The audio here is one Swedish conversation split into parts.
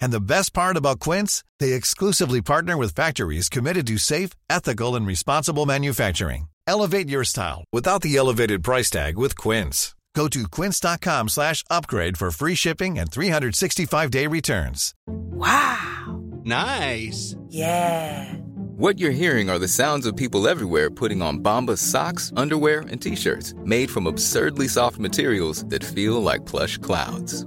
And the best part about Quince, they exclusively partner with factories committed to safe, ethical, and responsible manufacturing. Elevate your style without the elevated price tag with Quince. Go to quince.com slash upgrade for free shipping and 365-day returns. Wow. Nice. Yeah. What you're hearing are the sounds of people everywhere putting on Bombas socks, underwear, and T-shirts made from absurdly soft materials that feel like plush clouds.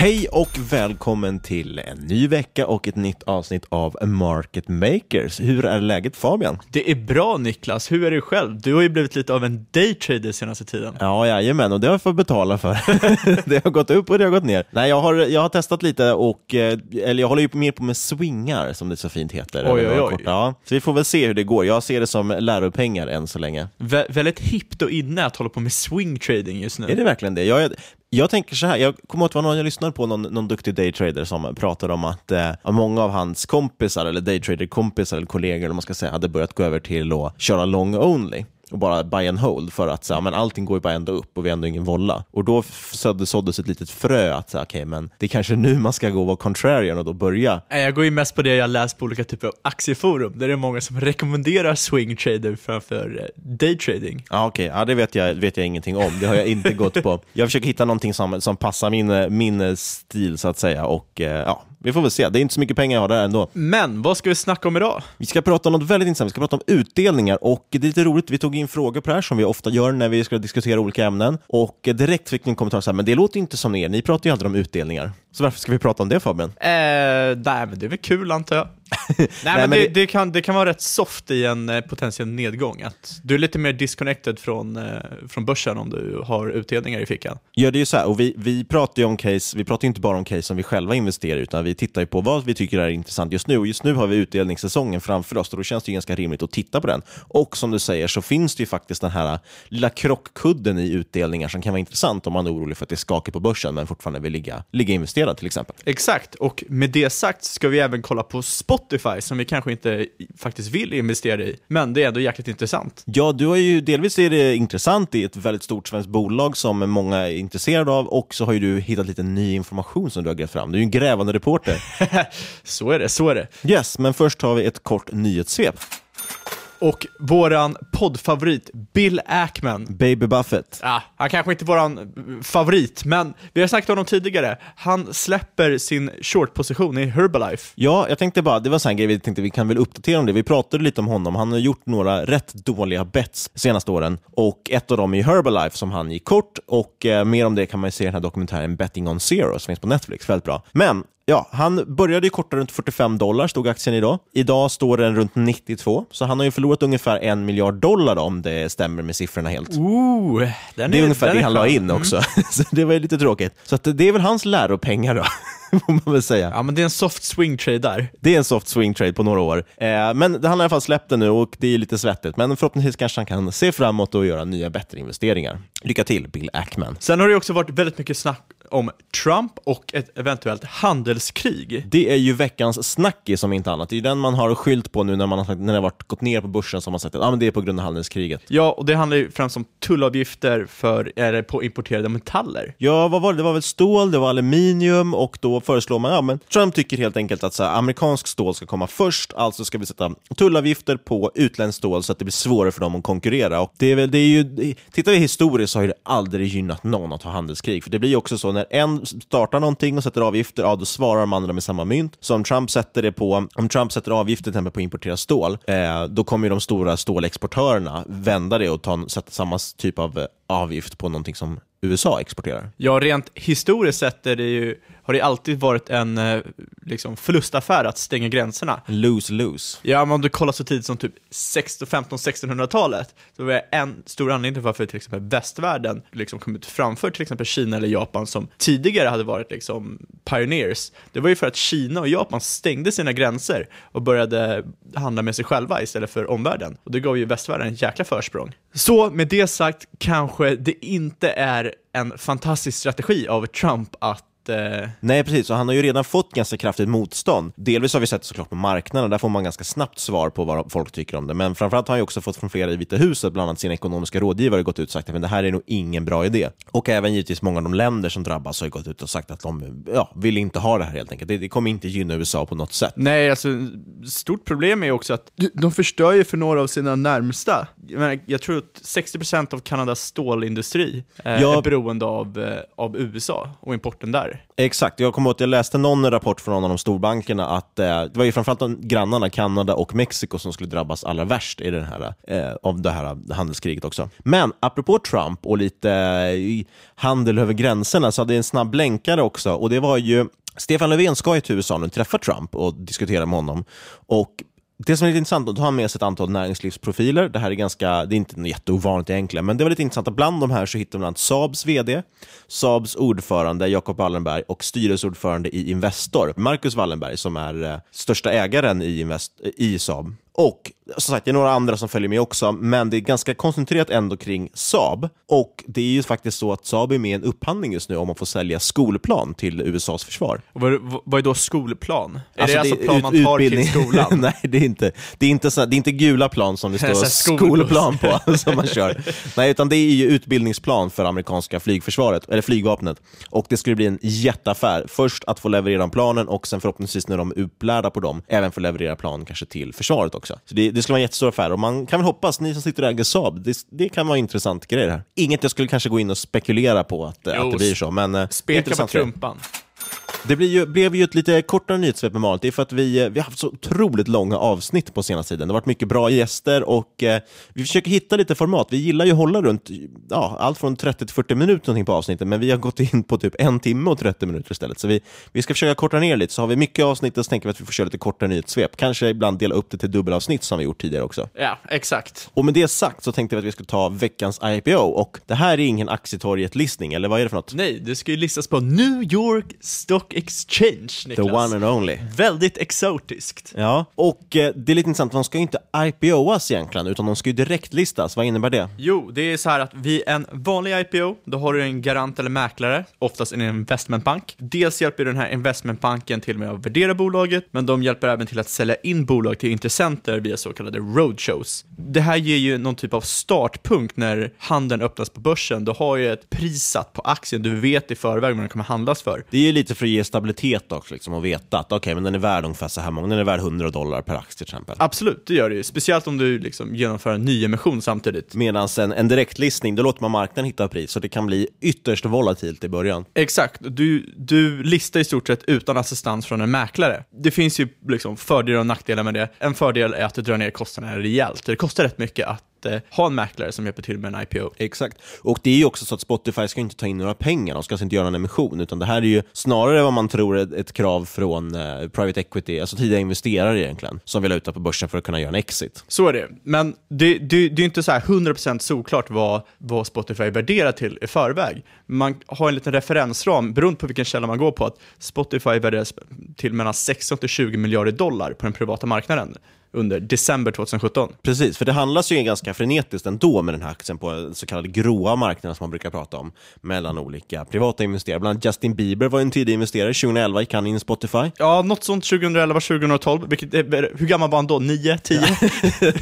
Hej och välkommen till en ny vecka och ett nytt avsnitt av Market Makers. Hur är läget Fabian? Det är bra Niklas, hur är det själv? Du har ju blivit lite av en daytrader senaste tiden. Ja, jajamän, och det har jag fått betala för. det har gått upp och det har gått ner. Nej, jag har, jag har testat lite och, eh, eller jag håller ju mer på med swingar som det så fint heter. Oj, oj, oj. Ja, så vi får väl se hur det går. Jag ser det som läropengar än så länge. Vä väldigt hippt och inne att hålla på med swing trading just nu. Är det verkligen det? Jag, jag tänker så här, jag kommer ihåg att det var någon jag lyssnade på, någon, någon duktig daytrader som pratade om att eh, många av hans kompisar, eller daytrader-kompisar eller kollegor, eller man ska säga, hade börjat gå över till att köra long only och bara buy and hold för att så här, men allting går ju bara ändå upp och vi har ändå ingen volla. Och då såddes, ett litet frö att så här, okay, men det är kanske nu man ska gå och vara contrarian och då börja. Jag går ju mest på det jag läst på olika typer av aktieforum, där det är många som rekommenderar swing trader framför eh, daytrading. Ja, okej, okay. ja, det vet jag, vet jag ingenting om. Det har jag inte gått på. Jag försöker hitta någonting som, som passar min, min stil så att säga och eh, ja, vi får väl se. Det är inte så mycket pengar jag har där ändå. Men vad ska vi snacka om idag? Vi ska prata om något väldigt intressant. Vi ska prata om utdelningar och det är lite roligt. Vi tog in frågor på det här som vi ofta gör när vi ska diskutera olika ämnen och direkt fick vi en kommentar så här, men det låter inte som er. Ni pratar ju aldrig om utdelningar. Så varför ska vi prata om det Fabian? Eh, nej, men det är väl kul antar jag. nej, nej, men, det, det, kan, det kan vara rätt soft i en eh, potentiell nedgång. Att du är lite mer disconnected från, eh, från börsen om du har utdelningar i fickan. Ja, det är ju så här, och vi, vi pratar om case, vi pratar inte bara om case som vi själva investerar utan vi tittar ju på vad vi tycker är intressant just nu. Och just nu har vi utdelningssäsongen framför oss och då känns det ju ganska rimligt att titta på den. Och som du säger så finns det ju faktiskt den här lilla krockkudden i utdelningar som kan vara intressant om man är orolig för att det är skakigt på börsen men fortfarande vill ligga, ligga investerad till exempel. Exakt, och med det sagt ska vi även kolla på Spotify som vi kanske inte faktiskt vill investera i, men det är ändå jäkligt intressant. Ja, du har ju delvis är det intressant, är ett väldigt stort svenskt bolag som många är intresserade av och så har ju du hittat lite ny information som du har grävt fram. Du är ju en grävande reporter. så är det, så är det. Yes, men först har vi ett kort nyhetssvep. Och våran poddfavorit Bill Ackman. Baby Buffett. Ja, han kanske inte är våran favorit, men vi har sagt om honom tidigare. Han släpper sin short-position i Herbalife. Ja, jag tänkte bara, det var en grej vi tänkte vi kan väl uppdatera om det. Vi pratade lite om honom. Han har gjort några rätt dåliga bets de senaste åren och ett av dem är Herbalife som han gick kort och eh, mer om det kan man se i den här dokumentären Betting on Zero som finns på Netflix. Väldigt bra. Men Ja, han började ju korta runt 45 dollar, stod aktien idag. Idag står den runt 92, så han har ju förlorat ungefär en miljard dollar då, om det stämmer med siffrorna helt. Ooh, det är, är ungefär det han la in också, mm. så det var ju lite tråkigt. Så att det är väl hans läropengar då. får man väl säga. Ja, men det är en soft swing trade där. Det är en soft swing trade på några år. Eh, men han har i alla fall släppt det nu och det är lite svettigt. Men förhoppningsvis kanske han kan se framåt och göra nya bättre investeringar. Lycka till, Bill Ackman. Sen har det också varit väldigt mycket snack om Trump och ett eventuellt handelskrig. Det är ju veckans snackis som inte annat. Det är den man har skylt på nu när, man har, när det har varit, gått ner på börsen som man sagt att ah, men det är på grund av handelskriget. Ja, och det handlar ju främst om tullavgifter för, eller på importerade metaller. Ja, vad var det? Det var väl stål, det var aluminium och då föreslår man, ja men Trump tycker helt enkelt att så här, amerikansk stål ska komma först, alltså ska vi sätta tullavgifter på utländskt stål så att det blir svårare för dem att konkurrera. Och det är väl, det är ju, tittar vi historiskt så har det aldrig gynnat någon att ha handelskrig, för det blir ju också så när en startar någonting och sätter avgifter, ja då svarar de andra med samma mynt. Så om Trump sätter det på, om Trump sätter avgifter till exempel på importerat stål, eh, då kommer de stora stålexportörerna vända det och ta, sätta samma typ av eh, avgift på någonting som USA exporterar. Ja, rent historiskt sett är det ju har det alltid varit en eh, liksom, förlustaffär att stänga gränserna. Lose-lose. Ja, men om du kollar så tidigt som typ 15-1600-talet, så var det en stor anledning till varför till exempel västvärlden liksom kom ut framför till exempel Kina eller Japan som tidigare hade varit liksom pioneers. Det var ju för att Kina och Japan stängde sina gränser och började handla med sig själva istället för omvärlden. Och det gav ju västvärlden en jäkla försprång. Så med det sagt kanske det inte är en fantastisk strategi av Trump att eh... Nej, precis. Och han har ju redan fått ganska kraftigt motstånd. Delvis har vi sett det såklart på marknaden, där får man ganska snabbt svar på vad folk tycker om det. Men framförallt har han ju också fått från flera i Vita huset, bland annat sina ekonomiska rådgivare, gått ut och sagt att det här är nog ingen bra idé. Och även givetvis många av de länder som drabbas har gått ut och sagt att de ja, vill inte ha det här helt enkelt. Det, det kommer inte gynna USA på något sätt. Nej, alltså stort problem är också att de förstör ju för några av sina närmsta. Jag tror att 60% av Kanadas stålindustri eh, ja. är beroende av, eh, av USA och importen där. Exakt, jag kommer ihåg att jag läste någon rapport från någon av de storbankerna att eh, det var ju framförallt de grannarna, Kanada och Mexiko, som skulle drabbas allra värst i den här, eh, av det här handelskriget också. Men apropå Trump och lite eh, handel över gränserna så hade jag en snabb länkare också och det var ju Stefan Löfven ska ju till USA nu träffa Trump och diskutera med honom. Och det som är lite intressant, då har han med sig ett antal näringslivsprofiler. Det här är ganska, det är inte jätteovanligt egentligen, men det var lite intressant att bland de här så hittar man Saabs VD, Saabs ordförande Jacob Wallenberg och styrelseordförande i Investor, Marcus Wallenberg, som är eh, största ägaren i, Invest, i Saab. Och som sagt, det är några andra som följer med också, men det är ganska koncentrerat ändå kring Saab. Och det är ju faktiskt så att Saab är med i en upphandling just nu om att få sälja skolplan till USAs försvar. Och vad, vad är då skolplan? Är alltså, det alltså plan man tar utbildning. till skolan? Nej, det är inte, det är inte, så, det är inte gula plan som det står skolplan på som man kör. Nej, utan det är ju utbildningsplan för amerikanska flygförsvaret, eller flygvapnet. Och det skulle bli en jätteaffär. Först att få leverera planen och sen förhoppningsvis när de är upplärda på dem, även få leverera plan kanske till försvaret också. Så det, det skulle vara en jättestor affär och man kan väl hoppas, ni som sitter och äger Saab, det, det kan vara intressant grej det här. Inget jag skulle kanske gå in och spekulera på att, jo, att det blir så, men eh, Speka på trumpan. Det blev ju, blev ju ett lite kortare nyhetssvep med vanligt. Det är för att vi, eh, vi har haft så otroligt långa avsnitt på senaste tiden. Det har varit mycket bra gäster och eh, vi försöker hitta lite format. Vi gillar ju att hålla runt ja, allt från 30 till 40 minuter på avsnittet, men vi har gått in på typ en timme och 30 minuter istället. Så vi, vi ska försöka korta ner lite. Så har vi mycket avsnitt så tänker vi att vi får köra lite kortare nyhetssvep. Kanske ibland dela upp det till dubbelavsnitt som vi gjort tidigare också. Ja, exakt. Och med det sagt så tänkte vi att vi skulle ta veckans IPO och det här är ingen aktietorget-listning, eller vad är det för något? Nej, det ska ju listas på New York Stock Exchange. Niklas. The one and only. Väldigt exotiskt. Ja, och eh, det är lite intressant, de ska ju inte IPOas egentligen, utan de ska ju direktlistas. Vad innebär det? Jo, det är så här att vid en vanlig IPO, då har du en garant eller mäklare, oftast en investmentbank. Dels hjälper den här investmentbanken till med att värdera bolaget, men de hjälper även till att sälja in bolag till intressenter via så kallade roadshows. Det här ger ju någon typ av startpunkt när handeln öppnas på börsen. Du har ju ett pris satt på aktien, du vet i förväg vad den kommer handlas för. Det är ju lite för att ge stabilitet också, liksom, och veta att okay, men den är värd ungefär så här många, den är värd 100 dollar per aktie till exempel. Absolut, det gör det ju. Speciellt om du liksom genomför en nyemission samtidigt. Medan en, en direktlistning, då låter man marknaden hitta pris, så det kan bli ytterst volatilt i början. Exakt, du, du listar i stort sett utan assistans från en mäklare. Det finns ju liksom fördelar och nackdelar med det. En fördel är att det drar ner kostnaderna rejält. Det kostar rätt mycket att måste ha en mäklare som hjälper till med en IPO. Exakt. Och det är ju också så att Spotify ska inte ta in några pengar, de ska alltså inte göra en emission, utan det här är ju snarare vad man tror är ett krav från eh, private equity, alltså tidiga investerare egentligen, som vill ha ut på börsen för att kunna göra en exit. Så är det. Men det, det, det är inte så här 100% solklart vad, vad Spotify värderar till i förväg. Man har en liten referensram, beroende på vilken källa man går på, att Spotify värderas till mellan 16 till 20 miljarder dollar på den privata marknaden under december 2017. Precis, för det handlas ju ganska frenetiskt ändå med den här aktien på så kallade gråa marknaden som man brukar prata om, mellan olika privata investerare. Bland annat Justin Bieber var en tidig investerare, 2011 gick han in i Spotify. Ja, något sånt 2011, 2012. Vilket, hur gammal var han då? 9, 10?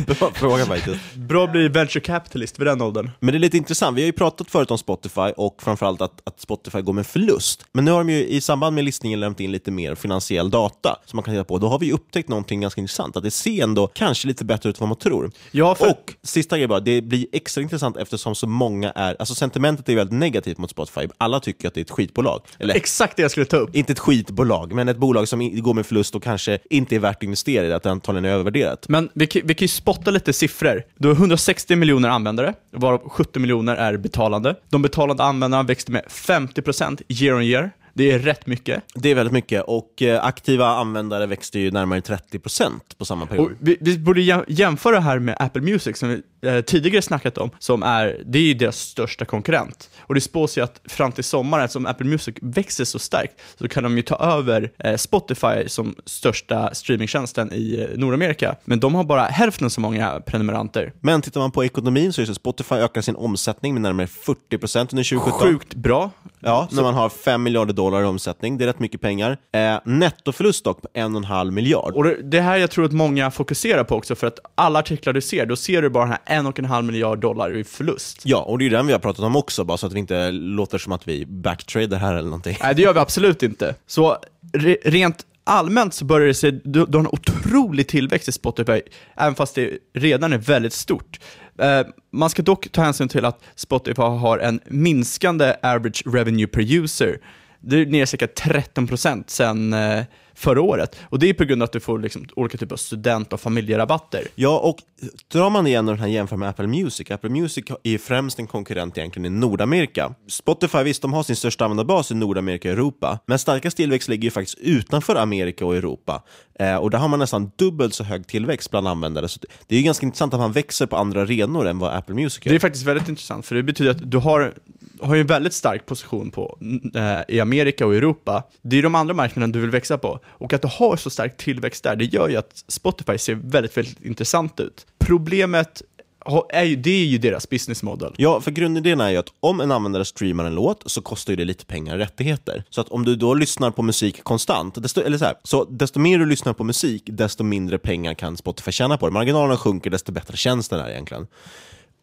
Bra fråga faktiskt. Bra att bli venture capitalist vid den åldern. Men det är lite intressant, vi har ju pratat förut om Spotify och framförallt att, att Spotify går med förlust. Men nu har de ju i samband med listningen lämnat in lite mer finansiell data som man kan titta på. Då har vi upptäckt någonting ganska intressant, att det ser ändå kanske lite bättre ut än vad man tror. Ja, för... Och sista grejen bara, det blir extra intressant eftersom så många är, alltså sentimentet är väldigt negativt mot Spotify. Alla tycker att det är ett skitbolag. Eller, Exakt det jag skulle ta upp. Inte ett skitbolag, men ett bolag som går med förlust och kanske inte är värt att investera i, att antagligen är övervärderat. Men vi, vi kan ju spotta lite siffror. Du har 160 miljoner användare, varav 70 miljoner är betalande. De betalande användarna växte med 50% year on year. Det är rätt mycket. Det är väldigt mycket och eh, aktiva användare växte ju närmare 30% på samma period. Vi, vi borde jämföra det här med Apple Music som vi eh, tidigare snackat om, som är, det är ju deras största konkurrent. Och det spås ju att fram till sommaren, eftersom Apple Music växer så starkt, så kan de ju ta över eh, Spotify som största streamingtjänsten i Nordamerika. Men de har bara hälften så många prenumeranter. Men tittar man på ekonomin så är det så Spotify ökar sin omsättning med närmare 40% under 2017. Sjukt bra. Ja, när man har 5 miljarder dollar i omsättning. Det är rätt mycket pengar. Eh, nettoförlust dock på 1,5 miljard. Och det, det här jag tror att många fokuserar på också, för att alla artiklar du ser, då ser du bara den här 1,5 miljard dollar i förlust. Ja, och det är den vi har pratat om också, bara så att vi inte låter som att vi backtrader här eller någonting. Nej, det gör vi absolut inte. Så re rent allmänt så börjar det se, du, du har en otrolig tillväxt i Spotify, även fast det redan är väldigt stort. Eh, man ska dock ta hänsyn till att Spotify har en minskande average revenue per user. Det är ner cirka 13% sen eh, förra året. Och det är på grund av att du får liksom olika typer av student och familjerabatter. Ja, och drar man igen den här jämför med Apple Music, Apple Music är främst en konkurrent egentligen i Nordamerika. Spotify, visst, de har sin största användarbas i Nordamerika och Europa, men starkast tillväxt ligger ju faktiskt utanför Amerika och Europa. Eh, och där har man nästan dubbelt så hög tillväxt bland användare. Så det är ju ganska intressant att man växer på andra arenor än vad Apple Music gör. Det är faktiskt väldigt intressant, för det betyder att du har har ju en väldigt stark position på, eh, i Amerika och Europa. Det är de andra marknaderna du vill växa på. Och att du har så stark tillväxt där, det gör ju att Spotify ser väldigt, väldigt intressant ut. Problemet är ju, det är ju deras business model. Ja, för grundidén är ju att om en användare streamar en låt så kostar ju det lite pengar och rättigheter. Så att om du då lyssnar på musik konstant, desto, eller så, här, så desto mer du lyssnar på musik, desto mindre pengar kan Spotify tjäna på det. Marginalerna sjunker, desto bättre känns är egentligen.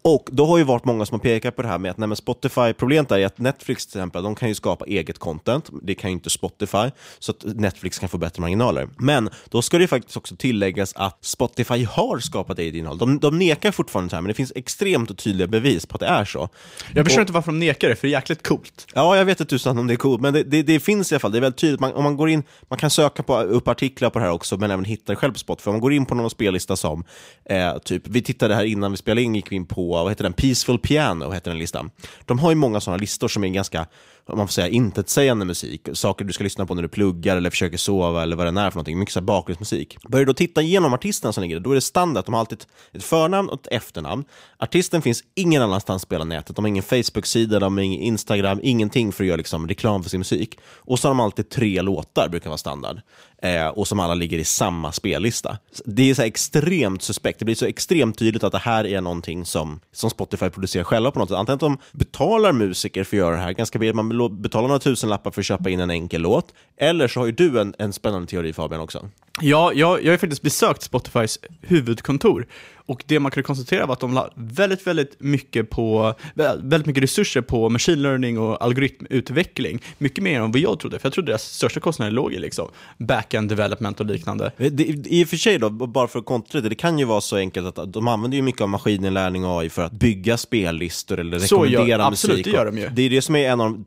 Och då har ju varit många som har pekat på det här med att nej, Spotify, problemet är att Netflix till exempel, de kan ju skapa eget content, det kan ju inte Spotify, så att Netflix kan få bättre marginaler. Men då ska det faktiskt också tilläggas att Spotify har skapat eget innehåll. De, de nekar fortfarande så här, men det finns extremt tydliga bevis på att det är så. Jag förstår och, inte varför de nekar det, för det är jäkligt coolt. Ja, jag vet inte tusan om det är coolt, men det, det, det, finns i alla fall, det är väldigt tydligt. Man, om man går in, man kan söka på, upp artiklar på det här också, men även hitta det själv på Spotify. Om man går in på någon spellista som, eh, typ, vi tittade här innan vi spelade in, gick vi in på, vad heter den, Peaceful Piano heter den listan. De har ju många sådana listor som är ganska om man får säga, intetsägande musik. Saker du ska lyssna på när du pluggar eller försöker sova eller vad det är för någonting. Mycket så bakgrundsmusik. Börjar du då titta igenom artisterna som ligger där, då är det standard. De har alltid ett förnamn och ett efternamn. Artisten finns ingen annanstans på hela nätet. De har ingen Facebook-sida, de har ingen Instagram, ingenting för att göra liksom, reklam för sin musik. Och så har de alltid tre låtar, brukar vara standard. Eh, och som alla ligger i samma spellista. Det är så extremt suspekt. Det blir så extremt tydligt att det här är någonting som, som Spotify producerar själva på något sätt. Antingen att de betalar musiker för att göra det här, ganska man betala några tusenlappar för att köpa in en enkel låt. Eller så har ju du en, en spännande teori Fabian också. Ja, jag, jag har faktiskt besökt Spotifys huvudkontor och det man kunde konstatera var att de la väldigt, väldigt mycket, på, väldigt mycket resurser på machine learning och algoritmutveckling. Mycket mer än vad jag trodde, för jag trodde deras största kostnader låg i liksom back-end development och liknande. Det, I och för sig då, bara för att kontra det, det kan ju vara så enkelt att de använder ju mycket av maskininlärning och AI för att bygga spellistor eller rekommendera gör, musik. Absolut, det gör de ju. Det är det som är en av,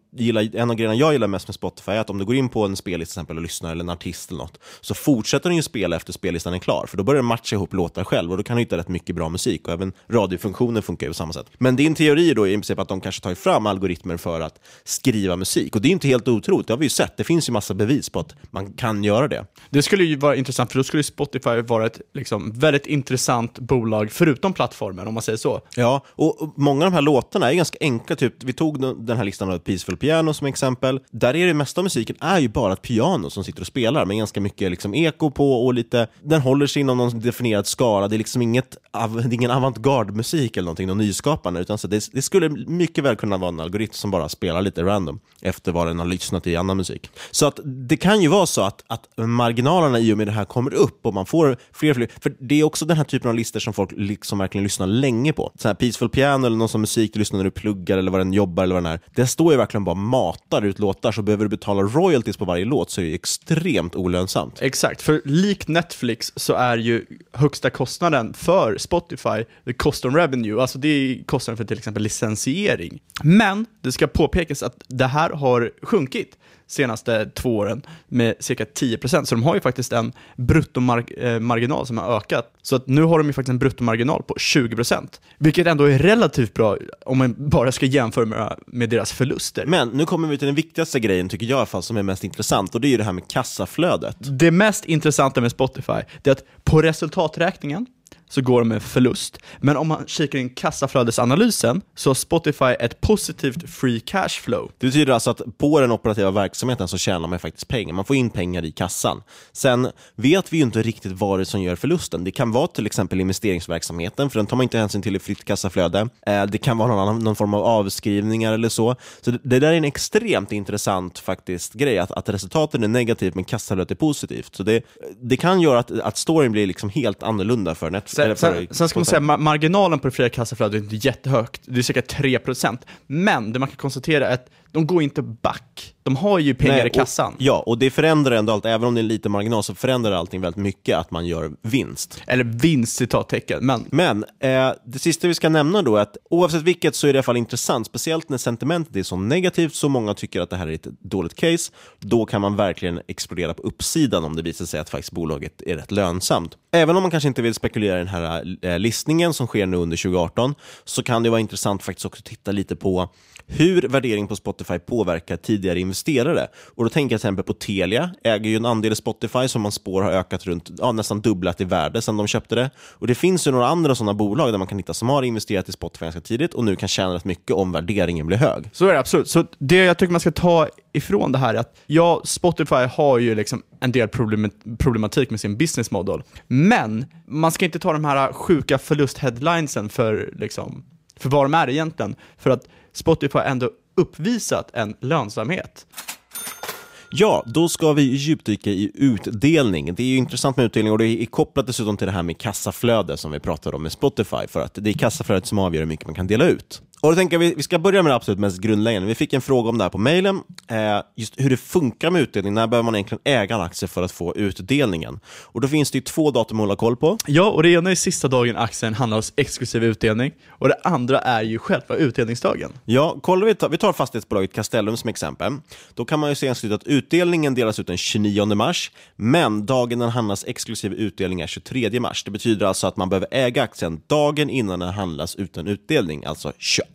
en av grejerna jag gillar mest med Spotify, att om du går in på en spellista till exempel och lyssnar, eller en artist eller något, så fortsätter fortsätter den ju spela efter spellistan är klar, för då börjar den matcha ihop låtar själv och då kan du hitta rätt mycket bra musik och även radiofunktionen funkar ju på samma sätt. Men din teori då är i princip att de kanske tar fram algoritmer för att skriva musik och det är inte helt otroligt, det har vi ju sett. Det finns ju massa bevis på att man kan göra det. Det skulle ju vara intressant, för då skulle Spotify vara ett liksom, väldigt intressant bolag, förutom plattformen, om man säger så. Ja, och många av de här låtarna är ganska enkla. Typ, vi tog den här listan av Peaceful Piano som exempel. Där är det mesta av musiken är ju bara ett piano som sitter och spelar med ganska mycket liksom eko på och lite, den håller sig inom någon definierad skala. Det är liksom inget, det är ingen avantgarde-musik eller någonting, någon nyskapande, utan så det, det, skulle mycket väl kunna vara en algoritm som bara spelar lite random efter vad den har lyssnat i annan musik. Så att det kan ju vara så att, att marginalerna i och med det här kommer upp och man får fler och fler, för det är också den här typen av listor som folk liksom verkligen lyssnar länge på. Så här Peaceful Piano eller någon som musik du lyssnar när du pluggar eller vad den jobbar eller vad den är. Det står ju verkligen bara matar ut låtar, så behöver du betala royalties på varje låt så är det extremt olönsamt. Exakt, för likt Netflix så är ju högsta kostnaden för Spotify the cost on revenue, alltså det är kostnaden för till exempel licensiering. Men det ska påpekas att det här har sjunkit senaste två åren med cirka 10%, så de har ju faktiskt en bruttomarginal som har ökat. Så att nu har de ju faktiskt en bruttomarginal på 20%, vilket ändå är relativt bra om man bara ska jämföra med, med deras förluster. Men nu kommer vi till den viktigaste grejen, tycker jag i alla fall, som är mest intressant, och det är ju det här med kassaflödet. Det mest intressanta med Spotify, det är att på resultaträkningen så går de med förlust. Men om man kikar in kassaflödesanalysen så har Spotify ett positivt free cash flow. Det betyder alltså att på den operativa verksamheten så tjänar man faktiskt pengar. Man får in pengar i kassan. Sen vet vi ju inte riktigt vad det är som gör förlusten. Det kan vara till exempel investeringsverksamheten, för den tar man inte hänsyn till i fritt kassaflöde. Eh, det kan vara någon, annan, någon form av avskrivningar eller så. Så det, det där är en extremt intressant faktiskt grej, att, att resultaten är negativt men kassaflödet är positivt. Så det, det kan göra att, att storyn blir liksom helt annorlunda för Netflix. Sen, sen, sen, ska man säga, ma marginalen på det fria kassaflödet är inte jättehögt, det är cirka 3%. Men det man kan konstatera är att de går inte back. De har ju pengar Nej, i kassan. Och, ja, och det förändrar ändå allt. Även om det är lite marginal så förändrar allting väldigt mycket att man gör vinst. Eller vinst, citattecken. Men, men eh, det sista vi ska nämna då är att oavsett vilket så är det i alla fall intressant, speciellt när sentimentet är så negativt, så många tycker att det här är ett dåligt case. Då kan man verkligen explodera på uppsidan om det visar sig att faktiskt bolaget är rätt lönsamt. Även om man kanske inte vill spekulera i den här eh, listningen som sker nu under 2018, så kan det vara intressant faktiskt också att titta lite på hur värdering på Spotify påverkar tidigare investerare. Och Då tänker jag till exempel på Telia, äger ju en andel i Spotify som man spår har ökat runt ja, nästan dubblat i värde sedan de köpte det. Och Det finns ju några andra sådana bolag där man kan hitta som har investerat i Spotify ganska tidigt och nu kan tjäna rätt mycket om värderingen blir hög. Så är det absolut. Så det jag tycker man ska ta ifrån det här är att ja, Spotify har ju liksom en del problematik med sin business model, men man ska inte ta de här sjuka förlust-headlinesen för, liksom, för vad de är egentligen. För att Spotify har ändå uppvisat en lönsamhet. Ja, då ska vi djupdyka i utdelning. Det är ju intressant med utdelning och det är kopplat dessutom till det här med kassaflöde som vi pratade om med Spotify, för att det är kassaflödet som avgör hur mycket man kan dela ut. Och då tänker vi, vi ska börja med det absolut mest grundläggande. Vi fick en fråga om det här på mejlen, eh, just hur det funkar med utdelning. När behöver man egentligen äga en aktie för att få utdelningen? Och då finns det ju två datum att hålla koll på. Ja, och det ena är sista dagen aktien handlas exklusiv utdelning, och det andra är ju själva utdelningsdagen. Ja, kollar vi, tar, vi tar fastighetsbolaget Castellum som exempel. Då kan man ju se att utdelningen delas ut den 29 mars, men dagen den handlas exklusiv utdelning är 23 mars. Det betyder alltså att man behöver äga aktien dagen innan den handlas utan utdelning, alltså 22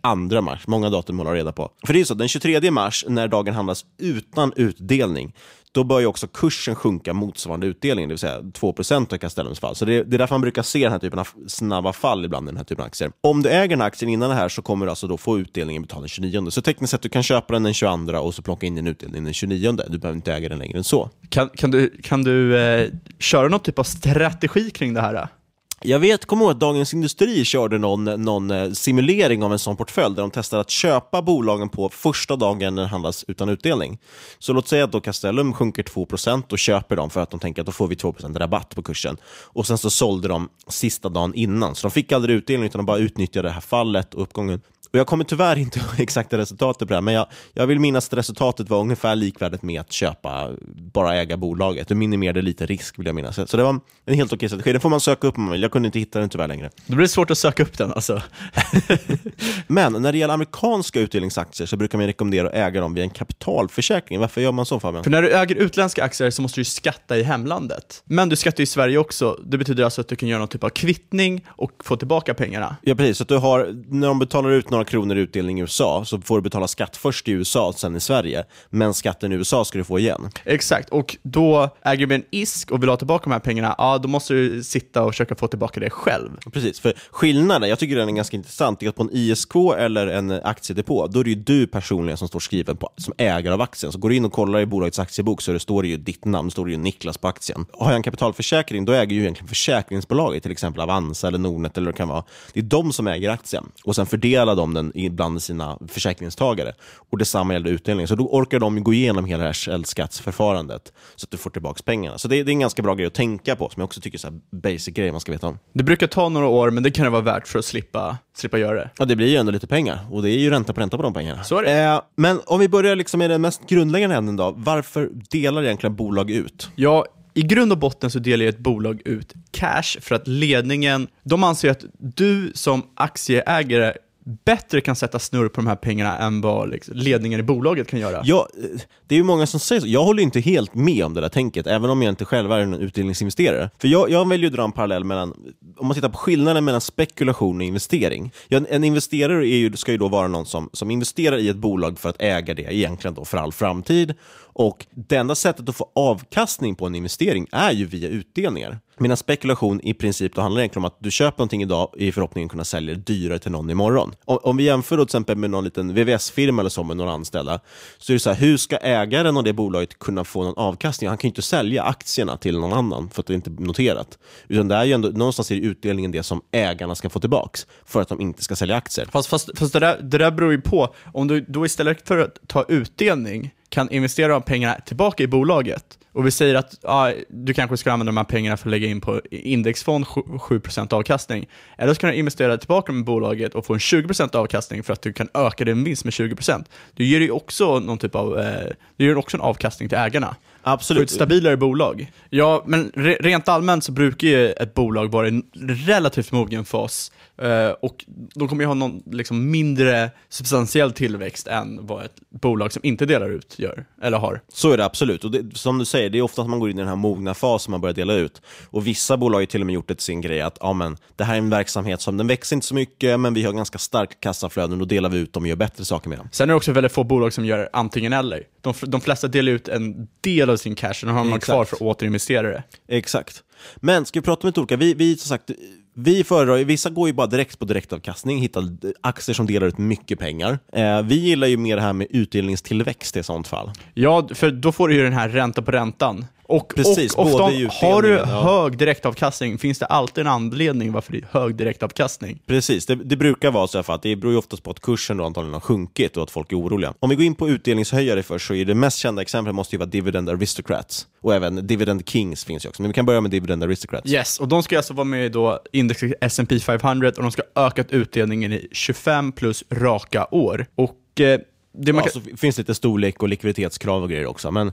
mars. Många datum håller reda på. För det är så, den 23 mars, när dagen handlas utan utdelning, då bör ju också kursen sjunka motsvarande utdelningen, det vill säga 2% av Castellums fall. Så det, det, är därför man brukar se den här typen av snabba fall ibland i den här typen av aktier. Om du äger den här aktien innan det här så kommer du alltså då få utdelningen betald den 29. Så tekniskt sett du kan köpa den den 22 och så plocka in din utdelning den 29. Du behöver inte äga den längre än så. Kan, kan du, kan du eh, köra någon typ av strategi kring det här? Jag vet, kommer ihåg att Dagens Industri körde någon, någon eh, simulering av en sån portfölj där de testade att köpa bolagen på första dagen när den handlas utan utdelning. Så låt säga att då Castellum sjunker 2% och köper dem för att de tänker att då får vi 2% rabatt på kursen. Och sen så sålde de sista dagen innan, så de fick aldrig utdelning utan de bara utnyttjade det här fallet och uppgången. Och jag kommer tyvärr inte ihåg exakta resultatet på det här, men jag, jag vill minnas att resultatet var ungefär likvärdigt med att köpa, bara äga bolaget. Det minimerade lite risk vill jag minnas. Så det var en helt okej strategi. Det får man söka upp om man vill. Jag, jag kunde inte hitta den tyvärr längre. Då blir det svårt att söka upp den alltså. Men när det gäller amerikanska utdelningsaktier så brukar man rekommendera att äga dem via en kapitalförsäkring. Varför gör man så Fabian? För när du äger utländska aktier så måste du skatta i hemlandet. Men du skattar i Sverige också. Det betyder alltså att du kan göra någon typ av kvittning och få tillbaka pengarna. Ja, precis. Så att du har, när de betalar ut några kronor i utdelning i USA så får du betala skatt först i USA, sen i Sverige. Men skatten i USA ska du få igen. Exakt, och då äger du en ISK och vill ha tillbaka de här pengarna, ja då måste du sitta och försöka få tillbaka det själv. Precis, för skillnaden, jag tycker den är ganska intressant, är att på en ISK eller en aktiedepå, då är det ju du personligen som står skriven på, som ägare av aktien. Så går du in och kollar i bolagets aktiebok så det står det ju ditt namn, står det ju Niklas på aktien. Har jag en kapitalförsäkring, då äger ju egentligen försäkringsbolaget, till exempel Avanza eller Nordnet eller vad det kan vara. Det är de som äger aktien och sen fördelar de den bland sina försäkringstagare. Och detsamma gäller utdelning. Så då orkar de gå igenom hela det här källskattsförfarandet så att du får tillbaka pengarna. Så det, det, är en ganska bra grej att tänka på, som jag också tycker är en basic grej man ska veta om. Det brukar ta några år, men det kan det vara värt för att slippa, slippa göra det. Ja, det blir ju ändå lite pengar och det är ju ränta på ränta på de pengarna. Så är det. Eh, men om vi börjar liksom med den mest grundläggande änden då. Varför delar egentligen bolag ut? Ja, i grund och botten så delar ett bolag ut cash för att ledningen, de anser att du som aktieägare bättre kan sätta snurr på de här pengarna än vad liksom, ledningen i bolaget kan göra. Ja, eh, det är ju många som säger så. Jag håller inte helt med om det där tänket, även om jag inte själv är en utdelningsinvesterare. För jag, jag väljer att dra en parallell mellan, om man tittar på skillnaden mellan spekulation och investering. Ja, en investerare är ju, ska ju då vara någon som, som investerar i ett bolag för att äga det egentligen då för all framtid. Och det enda sättet att få avkastning på en investering är ju via utdelningar. Medan spekulation i princip då handlar egentligen om att du köper någonting idag i förhoppningen att kunna sälja det dyrare till någon imorgon. Om, om vi jämför då till exempel med någon liten VVS-firma eller så med några anställda, så är det så här, hur ska ägaren av det bolaget kunna få någon avkastning? Han kan ju inte sälja aktierna till någon annan för att det inte är noterat. Utan det är ju ändå, någonstans är utdelningen det som ägarna ska få tillbaka för att de inte ska sälja aktier. Fast, fast, fast det, där, det där beror ju på, om du då istället för att ta utdelning kan investera de pengarna tillbaka i bolaget och vi säger att ja, du kanske ska använda de här pengarna för att lägga in på indexfond 7% avkastning. Eller så kan du investera tillbaka med bolaget och få en 20% avkastning för att du kan öka din vinst med 20%. Du ger ju också någon typ av, eh, du ger också en avkastning till ägarna. Absolut. För ett stabilare bolag. Ja, men re rent allmänt så brukar ju ett bolag vara i en relativt mogen fas Uh, och de kommer ju ha någon liksom, mindre substantiell tillväxt än vad ett bolag som inte delar ut gör, eller har. Så är det absolut. Och det, som du säger, det är ofta att man går in i den här mogna fasen man börjar dela ut. Och vissa bolag har till och med gjort det till sin grej att ja, men, det här är en verksamhet som den växer inte så mycket, men vi har ganska starka kassaflöden, och delar vi ut dem och gör bättre saker med dem. Sen är det också väldigt få bolag som gör antingen eller. De, de flesta delar ut en del av sin cash, och de har man kvar för att återinvestera det. Exakt. Men ska vi prata om lite olika? Vi, vi som sagt, vi föredrar, vissa går ju bara direkt på direktavkastning, hittar aktier som delar ut mycket pengar. Eh, vi gillar ju mer det här med utdelningstillväxt i sånt fall. Ja, för då får du ju den här ränta på räntan. Och, Precis, och ofta, har du ja. hög direktavkastning finns det alltid en anledning varför det är hög direktavkastning. Precis, det, det brukar vara så för att det beror ju oftast på att kursen då antagligen har sjunkit och att folk är oroliga. Om vi går in på utdelningshöjare först så är det mest kända exemplet måste ju vara Dividend Aristocrats. Och även Dividend Kings finns ju också, men vi kan börja med Dividend Aristocrats. Yes, och de ska alltså vara med i då indexet S&P 500 och de ska ha ökat utdelningen i 25 plus raka år. Och eh, det man ja, kan... så finns lite storlek och likviditetskrav och grejer också. Men...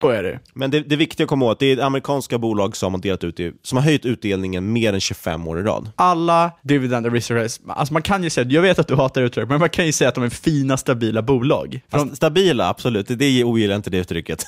Så är det. Men det, det viktiga att komma att det är amerikanska bolag som har, delat ut, som har höjt utdelningen mer än 25 år i rad. Alla dividend aristocrats, alltså man kan ju säga, jag vet att du hatar uttryck, men man kan ju säga att de är fina, stabila bolag. Fast stabila, absolut. Det, det ogillar inte det uttrycket.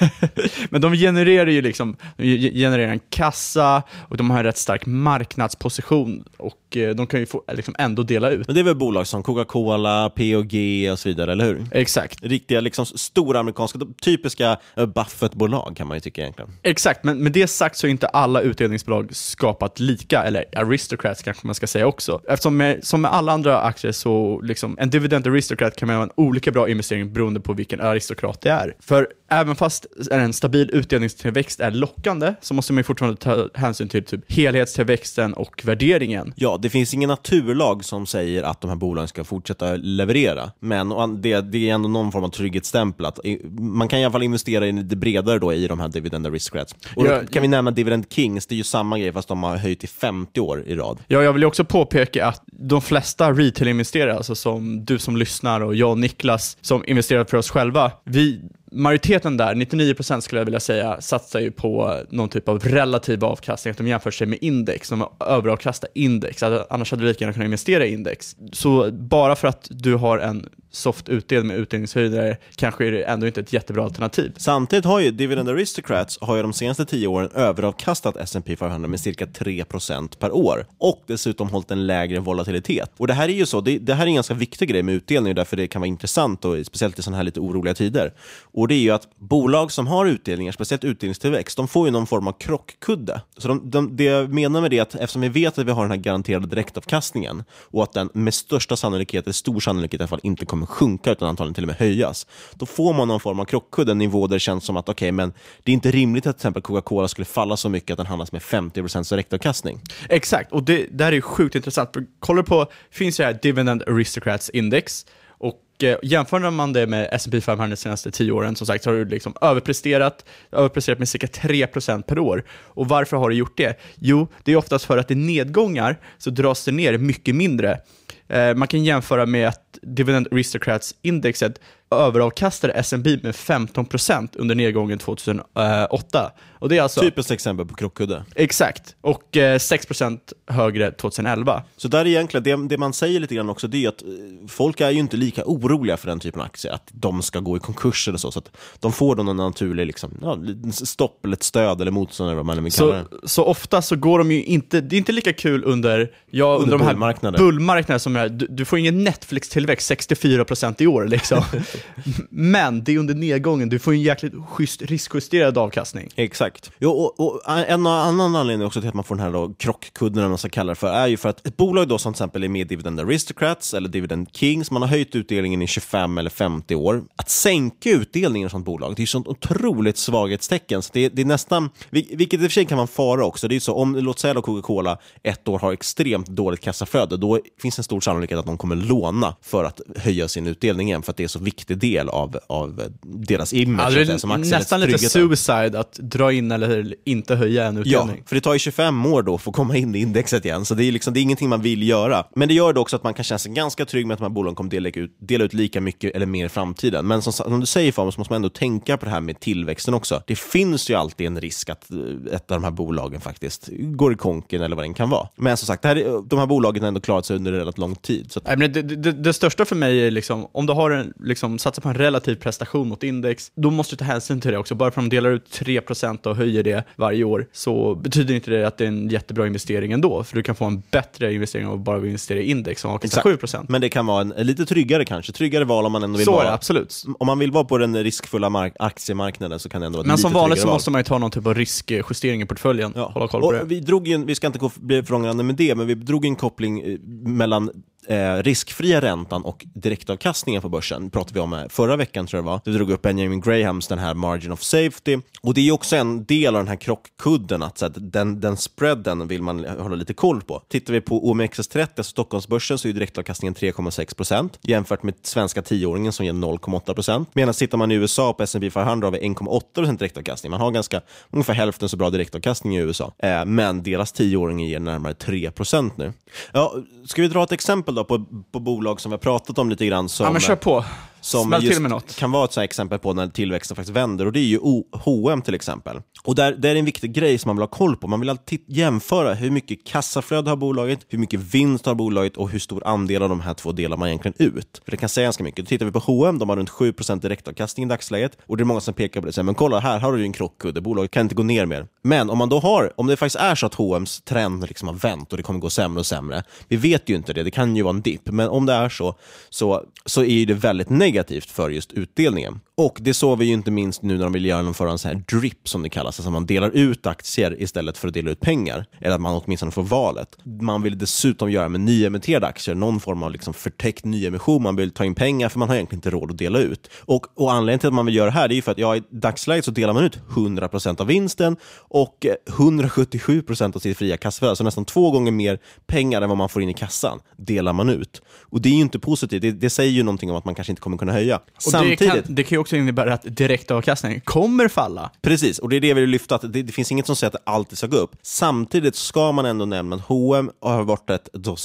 men de genererar ju liksom, de genererar en kassa och de har en rätt stark marknadsposition och eh, de kan ju få, liksom ändå dela ut. Men det är väl bolag som Coca-Cola, P&G och så vidare, eller hur? Exakt. Riktiga, liksom stora amerikanska, typiska Eh, Buffett-bolag kan man ju tycka egentligen. Exakt, men med det sagt så är inte alla utdelningsbolag skapat lika, eller aristocrats kanske man ska säga också. Eftersom med, som med alla andra aktier så, liksom, en dividend aristocrat kan man ha en olika bra investering beroende på vilken aristokrat det är. För även fast en stabil utdelningstillväxt är lockande, så måste man ju fortfarande ta hänsyn till typ helhetstillväxten och värderingen. Ja, det finns ingen naturlag som säger att de här bolagen ska fortsätta leverera, men det, det är ändå någon form av trygghetsstämpel. Att man kan i alla fall investera in lite bredare då i de här dividend aristocrats. Och ja, kan vi nämna Dividend Kings, det är ju samma grej fast de har höjt i 50 år i rad. Ja, jag vill också påpeka att de flesta retail-investerare, alltså som du som lyssnar och jag och Niklas som investerar för oss själva, vi majoriteten där, 99% skulle jag vilja säga, satsar ju på någon typ av relativ avkastning, att de jämför sig med index, de överavkastar index, alltså, annars hade du lika gärna kunnat investera i index. Så bara för att du har en soft utdelning med utdelningshöjder kanske är det ändå inte ett jättebra alternativ. Samtidigt har ju Dividend Aristocrats har ju de senaste tio åren överavkastat S&P 500 med cirka 3% per år och dessutom hållit en lägre volatilitet. Och det här är ju så, det, det här är en ganska viktig grej med utdelning och därför det kan vara intressant, och speciellt i sådana här lite oroliga tider. Och det är ju att bolag som har utdelningar, speciellt utdelningstillväxt, de får ju någon form av krockkudde. Så de, de, det jag menar med det är att eftersom vi vet att vi har den här garanterade direktavkastningen och att den med största sannolikhet, eller stor sannolikhet i alla fall, inte kommer Liksom sjunka utan antagligen till och med höjas, då får man någon form av krockkudde, en nivå där det känns som att okej, okay, men det är inte rimligt att till exempel Coca-Cola skulle falla så mycket att den handlas med 50% direktavkastning. Exakt, och det, det här är sjukt intressant. Kollar på, finns det här Dividend Aristocrats Index, och eh, jämför man det med S&P 500 de senaste tio åren, som sagt, så har du liksom överpresterat, överpresterat med cirka 3% per år. Och varför har du gjort det? Jo, det är oftast för att i nedgångar så dras det ner mycket mindre. Eh, man kan jämföra med att Dividend Aristocrats-indexet överavkastade S&P med 15% under nedgången 2008. Och det är alltså... Typiskt exempel på krockkudde. Exakt, och eh, 6% högre 2011. Så där är egentligen, det, det man säger lite grann också, det är att eh, folk är ju inte lika oroliga för den typen av aktier, att de ska gå i konkurs eller så, så att de får då någon naturlig liksom, ja, stopp eller ett stöd eller motstånd eller vad man vill kalla det. Så ofta så går de ju inte, det är inte lika kul under, ja, under, under de här bullmarknaderna som är, du, du får ingen Netflix-tillväxt tillväxt 64% i år. Liksom. Men det är under nedgången, du får en jäkligt schysst riskjusterad avkastning. Exakt. Jo, och, och en annan anledning också till att man får den här då krockkudden, man ska kalla det för, är ju för att ett bolag då som till exempel är med Dividend Aristocrats eller Dividend Kings, man har höjt utdelningen i 25 eller 50 år. Att sänka utdelningen i ett sånt bolag, det är ju sånt otroligt svaghetstecken. Så det, det är nästan, vilket i och för sig kan vara en fara också. Det är så, om låt säga Coca-Cola ett år har extremt dåligt kassaflöde, då finns en stor sannolikhet att de kommer låna för att höja sin utdelning igen, för att det är en så viktig del av, av deras image. Ja, det är som nästan lite suicide att dra in eller inte höja en utdelning. Ja, för det tar ju 25 år då för att komma in i indexet igen, så det är, liksom, det är ingenting man vill göra. Men det gör det också att man kan känna sig ganska trygg med att de här bolagen kommer dela ut, dela ut lika mycket eller mer i framtiden. Men som, som du säger Fabian, så måste man ändå tänka på det här med tillväxten också. Det finns ju alltid en risk att eh, ett av de här bolagen faktiskt går i konken eller vad det kan vara. Men som sagt, här, de här bolagen har ändå klarat sig under relativt lång tid. Så att... det, det, det, största för mig är liksom, om du har en, liksom, satsar på en relativ prestation mot index, då måste du ta hänsyn till det också. Bara för att de delar ut 3% och höjer det varje år, så betyder inte det att det är en jättebra investering ändå. För du kan få en bättre investering av att bara investera i index som har 7%. Men det kan vara en, en lite tryggare kanske, tryggare val om man ändå vill så vara. Så absolut. Om man vill vara på den riskfulla mark aktiemarknaden så kan det ändå vara Men som vanligt så val. måste man ju ta någon typ av riskjustering i portföljen. Ja. Hålla koll på och det. Vi, drog in, vi ska inte bli för med det, men vi drog en koppling eh, mellan eh, riskfria räntan och direktavkastningen på börsen. Det pratade vi om eh, förra veckan tror jag det var. Vi drog upp Benjamin Grahams den här margin of safety. Och det är också en del av den här krockkudden, att, så att den, den spreaden vill man hålla lite koll på. Tittar vi på OMXS30, alltså Stockholmsbörsen, så är direktavkastningen 3,6% jämfört med svenska tioåringen som ger 0,8% Medan tittar man i USA på S&P 500 har vi 1,8% direktavkastning. Man har ganska, ungefär hälften så bra direktavkastning i USA. Eh, men deras tioåring ger närmare 3% nu. Ja, ska vi dra ett exempel då på, på bolag som vi har pratat om lite grann? Som, ja, men kör på. Som något. kan vara ett exempel på när tillväxten faktiskt vänder och det är ju H&M till exempel. Och där, där är en viktig grej som man vill ha koll på. Man vill alltid jämföra hur mycket kassaflöde har bolaget, hur mycket vinst har bolaget och hur stor andel av de här två delar man egentligen ut. För det kan säga ganska mycket. Då tittar vi på H&M, de har runt 7% direktavkastning i dagsläget och det är många som pekar på det och säger men kolla här har du ju en krockkudde, bolaget kan inte gå ner mer. Men om man då har, om det faktiskt är så att H&M's trend liksom har vänt och det kommer gå sämre och sämre, vi vet ju inte det, det kan ju vara en dipp, men om det är så, så, så är det väldigt negativt negativt för just utdelningen. Och det såg vi ju inte minst nu när de vill genomföra en sån här drip som det kallas, alltså man delar ut aktier istället för att dela ut pengar. Eller att man åtminstone får valet. Man vill dessutom göra med nyemitterade aktier, någon form av liksom förtäckt nyemission. Man vill ta in pengar för man har egentligen inte råd att dela ut. Och, och anledningen till att man vill göra det här är för att ja, i dagsläget så delar man ut 100% av vinsten och eh, 177% av sitt fria kassaflöde, så nästan två gånger mer pengar än vad man får in i kassan, delar man ut. Och det är ju inte positivt, det, det säger ju någonting om att man kanske inte kommer kunna höja. Och Samtidigt, det kan, det kan ju också innebära att direktavkastningen kommer falla. Precis, och det är det vi vill lyfta, att det, det, finns inget som säger att det alltid ska gå upp. Samtidigt ska man ändå nämna att H&M har varit ett då,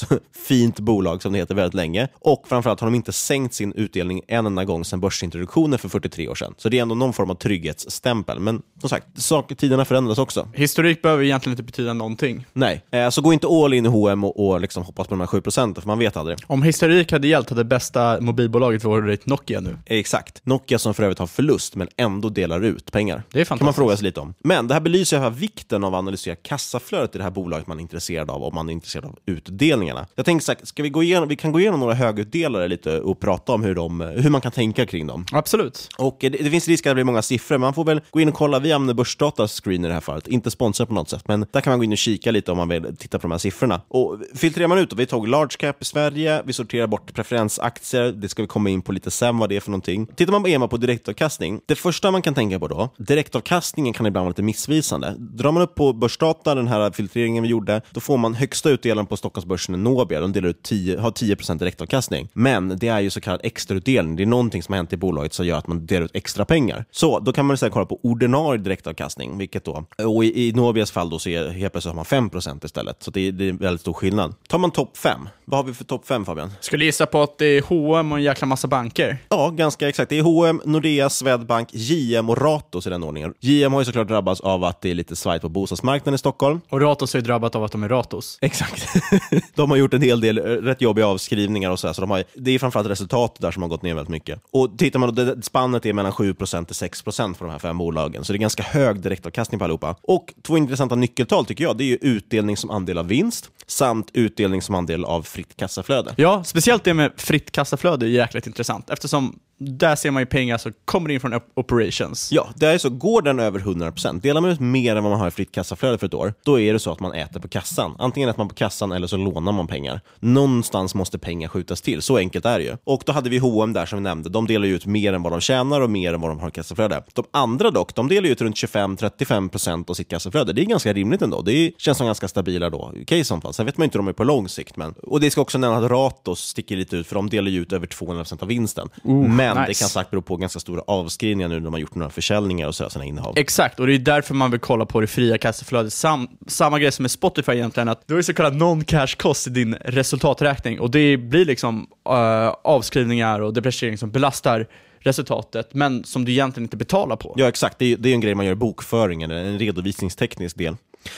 fint bolag, som det heter, väldigt länge. Och framförallt har de inte sänkt sin utdelning en enda gång sedan börsintroduktionen för 43 år sedan. Så det är ändå någon form av trygghetsstämpel. Men som sagt, saker, tiderna förändras också. Historik behöver egentligen inte betyda någonting. Nej, eh, så gå inte all in i H&M och, och liksom hoppas på de här 7 procenten, för man vet aldrig. Om historik hade gällt hade bästa mobilbolaget varit Nokia nu. Exakt. Nokia som för övrigt har förlust, men ändå delar ut pengar. Det är kan man fråga sig lite om. Men det här belyser här vikten av att analysera kassaflödet i det här bolaget man är intresserad av, om man är intresserad av utdelningarna. Jag tänkte sagt, ska vi gå igenom, vi kan gå igenom några högutdelare lite och prata om hur, de, hur man kan tänka kring dem. Absolut. Och det, det finns risk att det blir många siffror, man får väl gå in och kolla. Vi använder Börsdatas screen i det här fallet, inte sponsrat på något sätt, men där kan man gå in och kika lite om man vill titta på de här siffrorna. Och filtrerar man ut, då, vi tog large cap i Sverige, vi sorterar bort preferensaktier, det ska vi komma in på lite CSM, vad det är för någonting. Tittar man på EMA på direktavkastning, det första man kan tänka på då, direktavkastningen kan ibland vara lite missvisande. Drar man upp på Börsdata, den här filtreringen vi gjorde, då får man högsta utdelaren på Stockholmsbörsen Nobia, de delar ut 10, har 10% direktavkastning. Men det är ju så kallad extrautdelning, det är någonting som har hänt i bolaget som gör att man delar ut extra pengar. Så då kan man istället kolla på ordinarie direktavkastning, vilket då, och i, i Nobias fall då så är helt plötsligt har man 5% istället, så det är, det är en väldigt stor skillnad. Tar man topp 5, vad har vi för topp 5 Fabian? Skulle gissa på att det är H&M och en jäkla massa banker. Ja, ganska exakt. Det är H&M, Nordea, Swedbank, JM och Ratos i den ordningen. JM har ju såklart drabbats av att det är lite svajt på bostadsmarknaden i Stockholm. Och Ratos har ju drabbat av att de är Ratos. Exakt. de har gjort en hel del eh, rätt jobbiga avskrivningar och så, här, så de har, det är framförallt resultatet där som har gått ner väldigt mycket. Och tittar man då, det, spannet är mellan 7% till 6% för de här fem bolagen, så det är ganska hög direktavkastning på allihopa. Och två intressanta nyckeltal tycker jag, det är ju utdelning som andel av vinst samt utdelning som andel av fritt kassaflöde. Ja, speciellt det med fritt kassaflöde är jäkligt intressant eftersom där ser man ju pengar som kommer in från op- operations. Ja, det är så. Går den över 100%, delar man ut mer än vad man har i fritt kassaflöde för ett år, då är det så att man äter på kassan. Antingen äter man på kassan eller så lånar man pengar. Någonstans måste pengar skjutas till, så enkelt är det ju. Och då hade vi H&M där som vi nämnde, de delar ju ut mer än vad de tjänar och mer än vad de har i kassaflöde. De andra dock, de delar ju ut runt 25-35% av sitt kassaflöde. Det är ganska rimligt ändå. Det känns som ganska stabila då, case i så fall. Sen vet man inte hur de är på lång sikt. Men... Och det ska också nämnas att Ratos sticker lite ut, för de delar ju ut över 200% av vinsten. Oh, men nice. det kan sagt bero på ganska stora avskrivningar nu när de har gjort några försäljningar och sådär, sina innehav. Exakt, och det är därför man vill kolla på det fria kassaflödet. Sam, samma grej som med Spotify egentligen, att du har så kallad non-cash cost i din resultaträkning och det blir liksom eh, avskrivningar och depreciering som belastar resultatet, men som du egentligen inte betalar på. Ja, exakt. Det är, det är en grej man gör i bokföringen, en redovisningsteknisk del.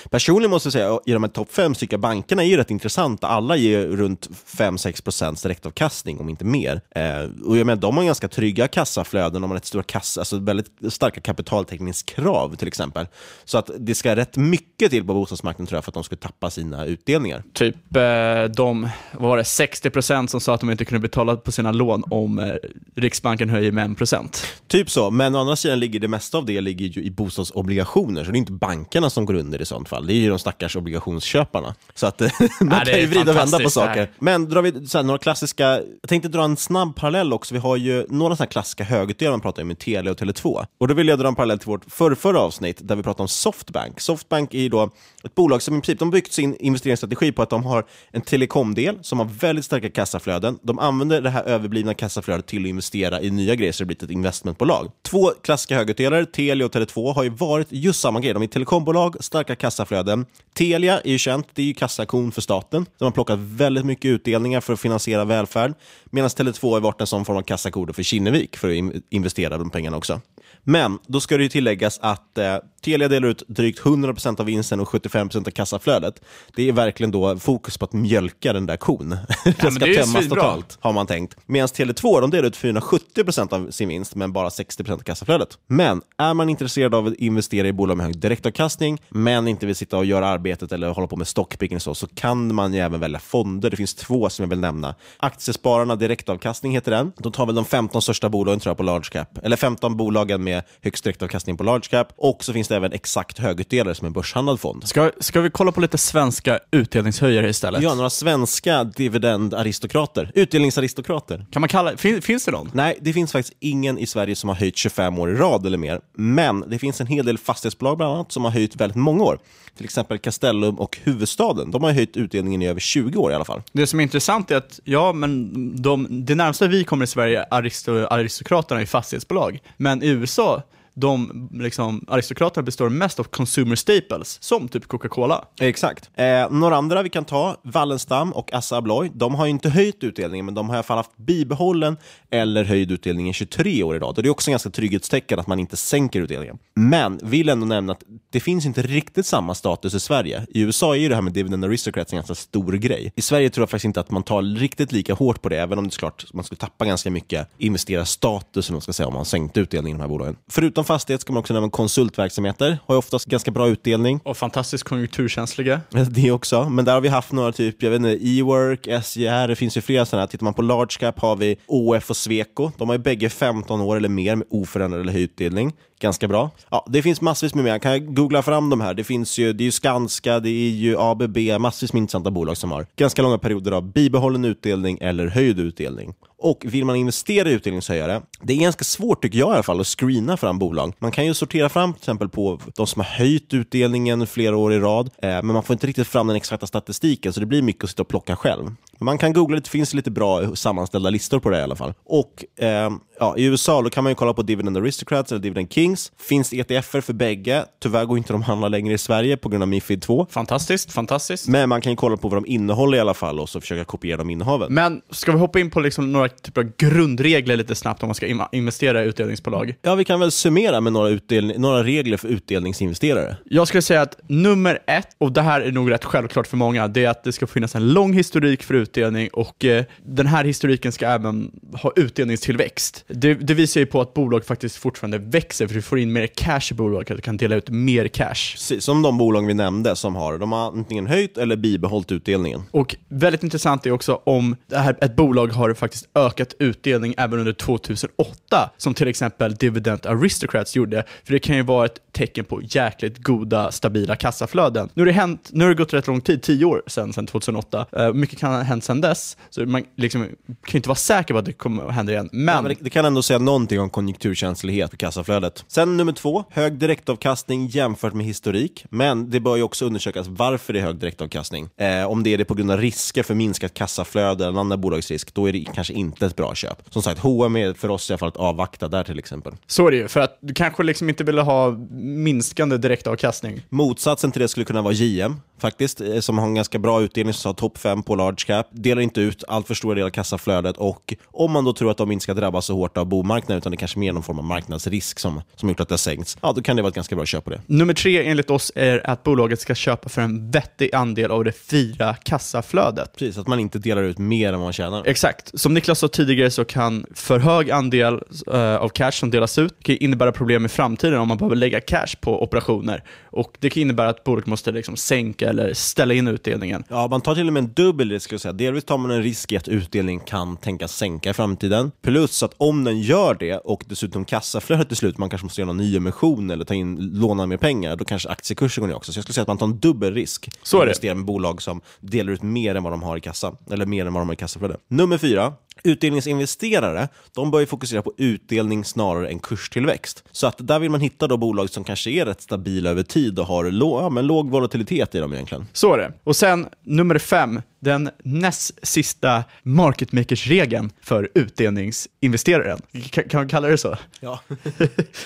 Personligen måste jag säga, i de här topp fem stycken bankerna är ju rätt intressanta. Alla ger runt 5-6% direktavkastning, om inte mer. Eh, och jag menar, de har ganska trygga kassaflöden, de har rätt stora kassa, alltså väldigt starka kapitaltäckningskrav till exempel. Så att det ska rätt mycket till på bostadsmarknaden tror jag för att de ska tappa sina utdelningar. Typ eh, de, vad var det, 60% som sa att de inte kunde betala på sina lån om eh, Riksbanken höjer med 1%. Typ så, men å andra sidan ligger det mesta av det ligger ju i bostadsobligationer, så det är inte bankerna som går under i sånt fall. Det är ju de stackars obligationsköparna. Så att man Ja, kan ju vrida och vända på saker. Men drar vi så här, några klassiska, jag tänkte dra en snabb parallell också. Vi har ju några sådana klassiska högutdelare man pratar om med Telia och Tele2. Och då vill jag dra en parallell till vårt förrförra avsnitt där vi pratade om Softbank. Softbank är ju då ett bolag som i princip, de byggt sin investeringsstrategi på att de har en telekomdel som har väldigt starka kassaflöden. De använder det här överblivna kassaflödet till att investera i nya grejer så det blir ett investmentbolag. Två klassiska högutdelare, Telia och Tele2, har ju varit just samma grej. De är telekombolag, starka kassaflöden. Telia är ju känt, det är ju kassakon för staten. De har plockat väldigt mycket utdelningar för att finansiera välfärd. Medan Tele2 har varit en sån form av kassako för Kinnevik för att investera de pengarna också. Men då ska det ju tilläggas att eh, Telia delar ut drygt 100% av vinsten och 75% av kassaflödet. Det är verkligen då fokus på att mjölka den där kon. den men ska tömmas totalt, har man tänkt. Medan Tele2 de delar ut 470% av sin vinst, men bara 60% av kassaflödet. Men är man intresserad av att investera i bolag med hög direktavkastning, men inte vill sitta och göra arbetet eller hålla på med stockpicking och så, så kan man ju även välja fonder. Det finns två som jag vill nämna. Aktiespararna Direktavkastning heter den. De tar väl de 15 största bolagen tror jag på large cap, eller 15 bolagen med högst direktavkastning på large cap. Och så finns det även exakt högutdelare som en börshandlad fond. Ska, ska vi kolla på lite svenska utdelningshöjare istället? Ja, några svenska dividendaristokrater. Utdelningsaristokrater. Kan man kalla, fin, finns det någon? Nej, det finns faktiskt ingen i Sverige som har höjt 25 år i rad eller mer. Men det finns en hel del fastighetsbolag bland annat som har höjt väldigt många år. Till exempel Castellum och Huvudstaden. De har höjt utdelningen i över 20 år i alla fall. Det som är intressant är att, ja, men de, det närmsta vi kommer i Sverige, aristo, aristokraterna, är fastighetsbolag. Men i USA, så de liksom, aristokraterna består mest av consumer staples, som typ Coca-Cola. Exakt. Eh, några andra vi kan ta, Wallenstam och Assa Abloy, de har ju inte höjt utdelningen, men de har i alla fall haft bibehållen eller höjd utdelning i 23 år i rad. Och det är också en ganska trygghetstecken att man inte sänker utdelningen. Men vill ändå nämna att det finns inte riktigt samma status i Sverige. I USA är ju det här med dividend aristocrats en ganska stor grej. I Sverige tror jag faktiskt inte att man tar riktigt lika hårt på det, även om det är klart man skulle tappa ganska mycket investerarstatus, eller man ska säga, om man sänkte utdelningen i de här bolagen. Förutom fastighet ska man också nämna konsultverksamheter, har ju oftast ganska bra utdelning. Och fantastiskt konjunkturkänsliga. Det också, men där har vi haft några typ, jag vet inte, E-work, SJR, det finns ju flera sådana. Tittar man på large cap har vi OF och Sweco. De har ju bägge 15 år eller mer med oförändrad eller höjd utdelning. Ganska bra. Ja, det finns massvis med mer. Kan jag googla fram de här? Det finns ju, det är ju Skanska, det är ju ABB, massvis med intressanta bolag som har ganska långa perioder av bibehållen utdelning eller höjd utdelning. Och vill man investera i utdelningshöjare, det är ganska svårt tycker jag i alla fall att screena fram bolag. Man kan ju sortera fram till exempel på de som har höjt utdelningen flera år i rad, eh, men man får inte riktigt fram den exakta statistiken så det blir mycket att sitta och plocka själv. Men man kan googla, det finns lite bra sammanställda listor på det i alla fall. Och eh, ja, i USA då kan man ju kolla på Dividend Aristocrats eller Dividend King, Holdings finns ETFer för bägge. Tyvärr går inte de att handla längre i Sverige på grund av Mifid 2. Fantastiskt, fantastiskt. Men man kan ju kolla på vad de innehåller i alla fall och så försöka kopiera de innehaven. Men ska vi hoppa in på liksom några typer av grundregler lite snabbt om man ska investera i utdelningsbolag? Ja, vi kan väl summera med några, utdelning, några regler för utdelningsinvesterare. Jag skulle säga att nummer ett, och det här är nog rätt självklart för många, det är att det ska finnas en lång historik för utdelning och eh, den här historiken ska även ha utdelningstillväxt. Det, det visar ju på att bolag faktiskt fortfarande växer för du får in mer cash i bolaget och kan dela ut mer cash. Precis, som de bolag vi nämnde som har, de har antingen höjt eller bibehållit utdelningen. Och väldigt intressant är också om det här, ett bolag har faktiskt ökat utdelning även under 2008, som till exempel Dividend Aristocrats gjorde. För det kan ju vara ett tecken på jäkligt goda, stabila kassaflöden. Nu har det, hänt, nu har det gått rätt lång tid, 10 år sedan, sedan 2008. Uh, mycket kan ha hänt sedan dess, så man liksom, kan inte vara säker på att det kommer att hända igen. Men, Ja, men det, det kan ändå säga någonting om konjunkturkänslighet på kassaflödet. Sen nummer två, hög direktavkastning jämfört med historik. Men det bör ju också undersökas varför det är hög direktavkastning. Eh, om det är det på grund av risker för minskat kassaflöde eller annan bolagsrisk, då är det kanske inte ett bra köp. Som sagt, H&M är för oss i alla fall att avvakta där till exempel. så är det ju, för att du kanske liksom inte ville ha minskande direktavkastning. Motsatsen till det skulle kunna vara JM, faktiskt, eh, som har en ganska bra utdelning, som har topp 5 på large cap, delar inte ut allt för stora delar av kassaflödet och om man då tror att de inte ska drabbas så hårt av bomarknaden, utan det kanske är mer någon form av marknadsrisk som, som gjort att det har sänkts, ja då kan det vara ett ganska bra köp på det. Nummer tre enligt oss är att bolaget ska köpa för en vettig andel av det fria kassaflödet. Precis, att man inte delar ut mer än vad man tjänar. Exakt. Som Niklas sa tidigare så kan för hög andel eh, av cash som delas ut kan innebära problem i framtiden om man behöver lägga cash på operationer. Och Det kan innebära att bolaget måste liksom sänka eller ställa in utdelningen. Ja, man tar till och med en dubbel risk. Skulle säga. Delvis tar man en risk i att utdelningen kan tänkas sänka i framtiden. Plus att om den gör det och dessutom kassaflödet till slut, man kanske måste göra någon nyemission eller ta in, låna mer pengar, då kanske aktiekursen går ner också. Så jag skulle säga att man tar en dubbel risk. Så är det. Investerar med bolag som delar ut mer än vad de har i kassan. Eller mer än vad de har i kassaflöde. Nummer fyra. Utdelningsinvesterare, de bör ju fokusera på utdelning snarare än kurstillväxt. Så att där vill man hitta då bolag som kanske är rätt stabila över tid och har låg, ja, men låg volatilitet i dem egentligen. Så är det. Och sen nummer fem, den näst sista market makers-regeln för utdelningsinvesteraren. Kan, kan man kalla det så? Ja.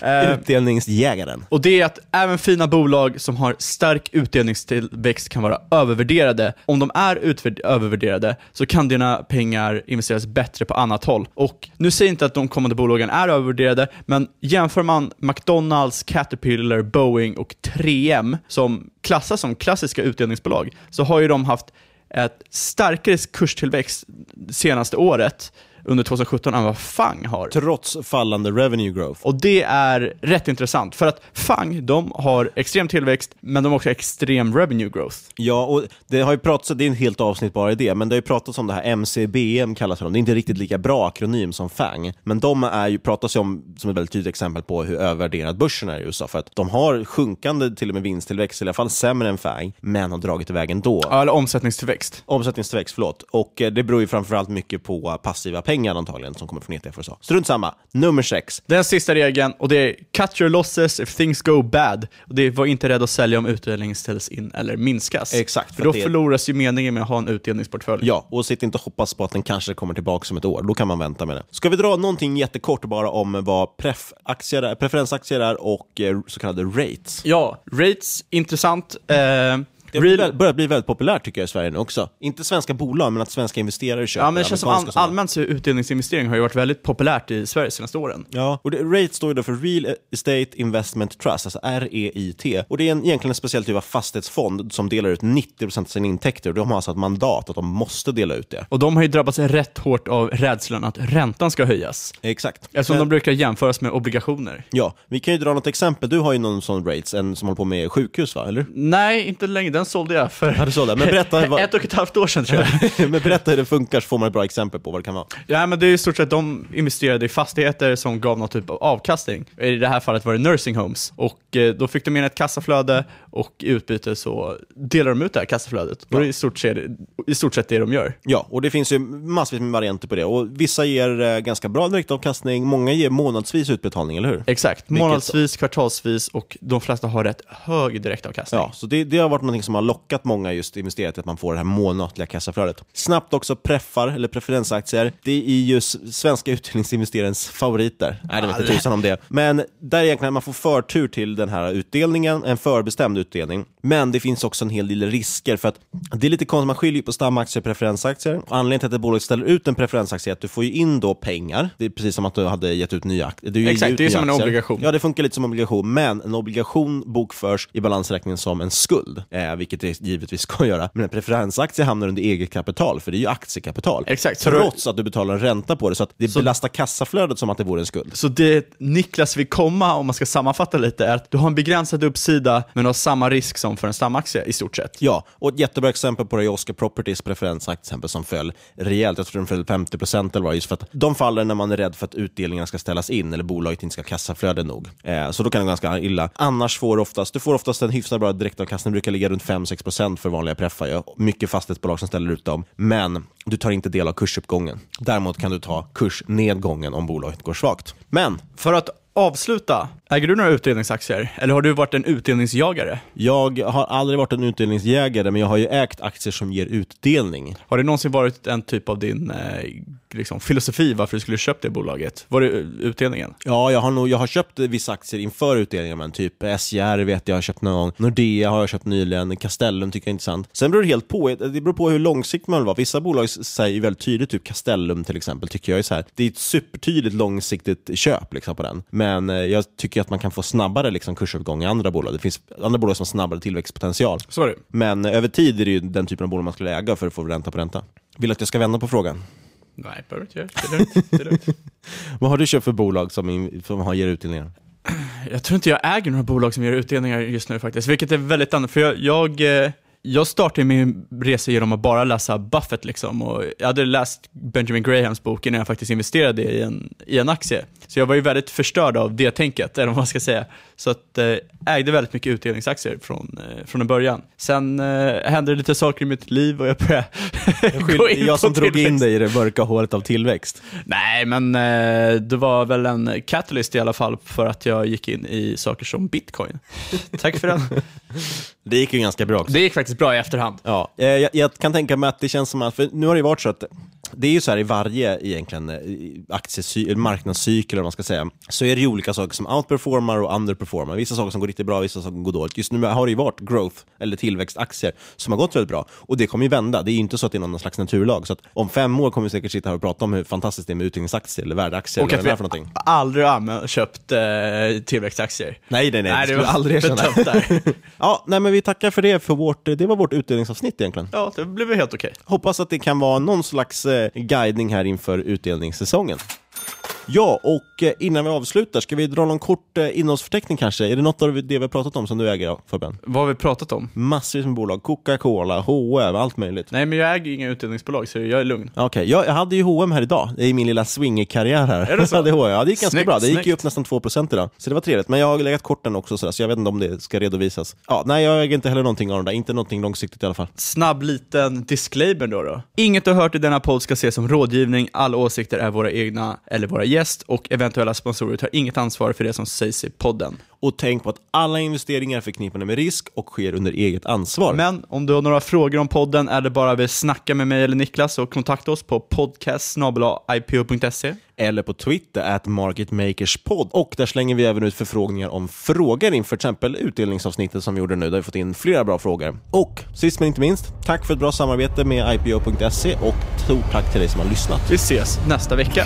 Eh, Utdelningsjägaren. Och det är att även fina bolag som har stark utdelningstillväxt kan vara övervärderade. Om de är övervärderade så kan dina pengar investeras bättre på annat håll. Och nu säger jag inte att de kommande bolagen är övervärderade, men jämför man McDonalds, Caterpillar, Boeing och 3M som klassas som klassiska utdelningsbolag, så har ju de haft ett starkare kurstillväxt senaste året under 2017 än vad FANG har. Trots fallande revenue growth. Och det är rätt intressant, för att FANG, de har extrem tillväxt, men de har också extrem revenue growth. Ja, och det har ju pratats, det är en helt avsnitt bara i det, men det har ju pratats om det här MCBM kallas för dem. Det är inte riktigt lika bra akronym som FANG, men de är ju, pratas ju om som ett väldigt tydligt exempel på hur övervärderad börsen är i USA, för att de har sjunkande till och med vinsttillväxt, i alla fall sämre än FANG, men har dragit iväg ändå. Ja, eller omsättningstillväxt. Omsättningstillväxt, förlåt. Och eh, det beror ju framförallt mycket på passiva pengar antagligen som kommer från ETF och så. Strunt samma. Nummer sex. Den sista regeln, och det är cut your losses if things go bad. Och det var inte rädd att sälja om utdelningen ställs in eller minskas. Exakt, För då det- förloras ju meningen med att ha en utdelningsportfölj. Ja, och sitt inte och hoppas på att den kanske kommer tillbaka som ett år. Då kan man vänta med det. Ska vi dra någonting jättekort bara om vad är, preferensaktier är och eh, så kallade rates? Ja, rates, intressant. Eh, Det har börjat bli väldigt populärt tycker jag i Sverige nu också. Inte svenska bolag, men att svenska investerare köper Ja, men det känns som all, allmänt så utdelningsinvestering har ju varit väldigt populärt i Sverige de senaste åren. Ja, och det, RATE står ju då för Real Estate Investment Trust, alltså REIT. Och det är en, egentligen en speciell typ av fastighetsfond som delar ut 90% av sina intäkter. Och de har alltså ett mandat att de måste dela ut det. Och de har ju drabbats rätt hårt av rädslan att räntan ska höjas. Exakt. Eftersom Men- de brukar jämföras med obligationer. Ja, vi kan ju dra något exempel. Du har ju någon sån rates, en som håller på med sjukhus va, eller? Nej, inte längre. Den sålde jag för Ja, du sålde. Men berätta, vad... ett och ett halvt år sedan tror jag. men berätta hur det funkar så får man ett bra exempel på vad det kan vara. Ja, men det är i stort sett de investerade i fastigheter som gav någon typ av avkastning. I det här fallet var det nursing homes. Och eh, då fick de in ett kassaflöde och i utbyte så delar de ut det här kassaflödet. Och det är i stort, sett, i stort sett det de gör. Ja, och det finns ju massvis med varianter på det. Och vissa ger eh, ganska bra direktavkastning, många ger månadsvis utbetalning, eller hur? Exakt, Vilket- månadsvis, kvartalsvis och de flesta har rätt hög direktavkastning. Ja, så det, det har varit något som som har lockat många just investerare till att man får det här månatliga kassaflödet. Snabbt också preffar, eller preferensaktier. Det är ju svenska utdelningsinvesterarens favoriter. Nej, det vet inte tusan om det. Men där egentligen man får förtur till den här utdelningen, en förbestämd utdelning. Men det finns också en hel del risker för att det är lite konstigt, man skiljer på stamaktier och preferensaktier. Och anledningen till att ett bolag ställer ut en preferensaktie är att du får in då pengar. Det är precis som att du hade gett ut nya aktier. Exakt, det är som en obligation. Ja, det funkar lite som en obligation, men en obligation bokförs i balansräkningen som en skuld, eh, vilket det givetvis ska göra. Men en preferensaktie hamnar under eget kapital, för det är ju aktiekapital. Exakt. Trots att du betalar en ränta på det, så att det så, belastar kassaflödet som att det vore en skuld. Så det Niklas vill komma, om man ska sammanfatta lite, är att du har en begränsad uppsida, men har samma risk som för en stamaktie i stort sett. Ja, och ett jättebra exempel på det är Oscar Properties preferensaktie som föll rejält. Jag tror den föll 50 procent eller vad just för att de faller när man är rädd för att utdelningarna ska ställas in eller bolaget inte ska kassaflöde nog. Eh, så då kan det ganska illa. Annars får du oftast, du får oftast en hyfsat bra direktavkastning, brukar ligga runt 5-6 procent för vanliga preffar. Ja. Mycket fastighetsbolag som ställer ut dem, men du tar inte del av kursuppgången. Däremot kan du ta kursnedgången om bolaget går svagt. Men för att avsluta, äger du några utdelningsaktier? Eller har du varit en utdelningsjagare? Jag har aldrig varit en utdelningsjägare, men jag har ju ägt aktier som ger utdelning. Har det någonsin varit en typ av din eh, liksom, filosofi varför du skulle köpt det bolaget? Var det utdelningen? Ja, jag har, nog, jag har köpt vissa aktier inför utdelningen, men typ SJR vet jag har köpt någon gång. Nordea har jag köpt nyligen, Castellum tycker jag är intressant. Sen beror det helt på, det beror på hur långsiktigt man vill vara. Vissa bolag säger väldigt tydligt, typ Castellum till exempel, tycker jag är så här. Det är ett supertydligt långsiktigt köp liksom, på den. Men eh, jag tycker att man kan få snabbare liksom, kursuppgång i andra bolag. Det finns andra bolag som har snabbare tillväxtpotential. Det. Men eh, över tid är det ju den typen av bolag man skulle äga för att få ränta på ränta. Vill att jag ska vända på frågan? Nej, behöver inte göra. Det är lugnt. Det är lugnt. Vad har du köpt för bolag som, som har, ger utdelningar? Jag tror inte jag äger några bolag som ger utdelningar just nu faktiskt, vilket är väldigt annat. För jag, jag eh, jag startade min resa genom att bara läsa Buffett. Liksom, och jag hade läst Benjamin Grahams bok innan jag faktiskt investerade i en, i en aktie. Så jag var ju väldigt förstörd av det tänket, eller vad man ska säga. Så att, eh, ägde väldigt mycket utdelningsaktier från, eh, från en början. Sen eh, hände det lite saker i mitt liv och jag började gå in Jag som drog in dig i det mörka hålet av tillväxt. Nej, men eh, det var väl en catalyst i alla fall för att jag gick in i saker som bitcoin. Tack för den. Det gick ju ganska bra också. Det gick faktiskt bra i efterhand. Ja, eh, jag, jag kan tänka mig att det känns som att, för nu har det ju varit så att det är ju så här i varje egentligen eh, aktiesy- marknadscykel, eller man ska säga, så är det ju olika saker som outperformar och underperformar. Vissa saker som går riktigt bra, vissa saker som går dåligt. Just nu har det ju varit growth, eller tillväxtaktier, som har gått väldigt bra. Och det kommer ju vända. Det är ju inte så att det är någon slags naturlag. Så att om fem år kommer vi säkert sitta här och prata om hur fantastiskt det är med utdelningsaktier eller värdeaktier. Och eller att vi för någonting. aldrig har köpt eh, tillväxtaktier. Nej, nej, nej. Nej, det skulle vi aldrig erkänna. ja, nej, men vi tackar för det, för vårt, det var vårt utdelningsavsnitt egentligen. Ja, det blev helt okej. Hoppas att det kan vara någon slags eh, Eh, guidning här inför utdelningssäsongen. Ja, och eh, innan vi avslutar, ska vi dra någon kort eh, innehållsförteckning kanske? Är det något av det vi har pratat om som du äger, Fabian? Vad har vi pratat om? Massvis med bolag. Coca-Cola, H&M, allt möjligt. Nej, men jag äger inga utdelningsbolag, så jag är lugn. Okej, jag, jag hade ju H&M här idag, i min lilla swingerkarriär här. Är det så? Hade H&M. Ja, det gick ganska Snyggt, bra. Det gick ju upp nästan 2% idag, så det var trevligt. Men jag har legat korten också, så jag vet inte om det ska redovisas. Ja, nej, jag äger inte heller någonting av dem där. Inte någonting långsiktigt i alla fall. Snabb liten disclaimer då, då. Inget du har hört i denna podd ska ses som rådgivning, alla åsikter är våra egna eller våra gäst och eventuella sponsorer tar inget ansvar för det som sägs i podden. Och tänk på att alla investeringar är förknippade med risk och sker under eget ansvar. Men om du har några frågor om podden eller bara vill snacka med mig eller Niklas så kontakta oss på podcast.ipo.se eller på Twitter, at marketmakerspod. Och där slänger vi även ut förfrågningar om frågor inför till exempel utdelningsavsnittet som vi gjorde nu, där vi fått in flera bra frågor. Och sist men inte minst, tack för ett bra samarbete med IPO.se och stort tack till dig som har lyssnat. Vi ses nästa vecka.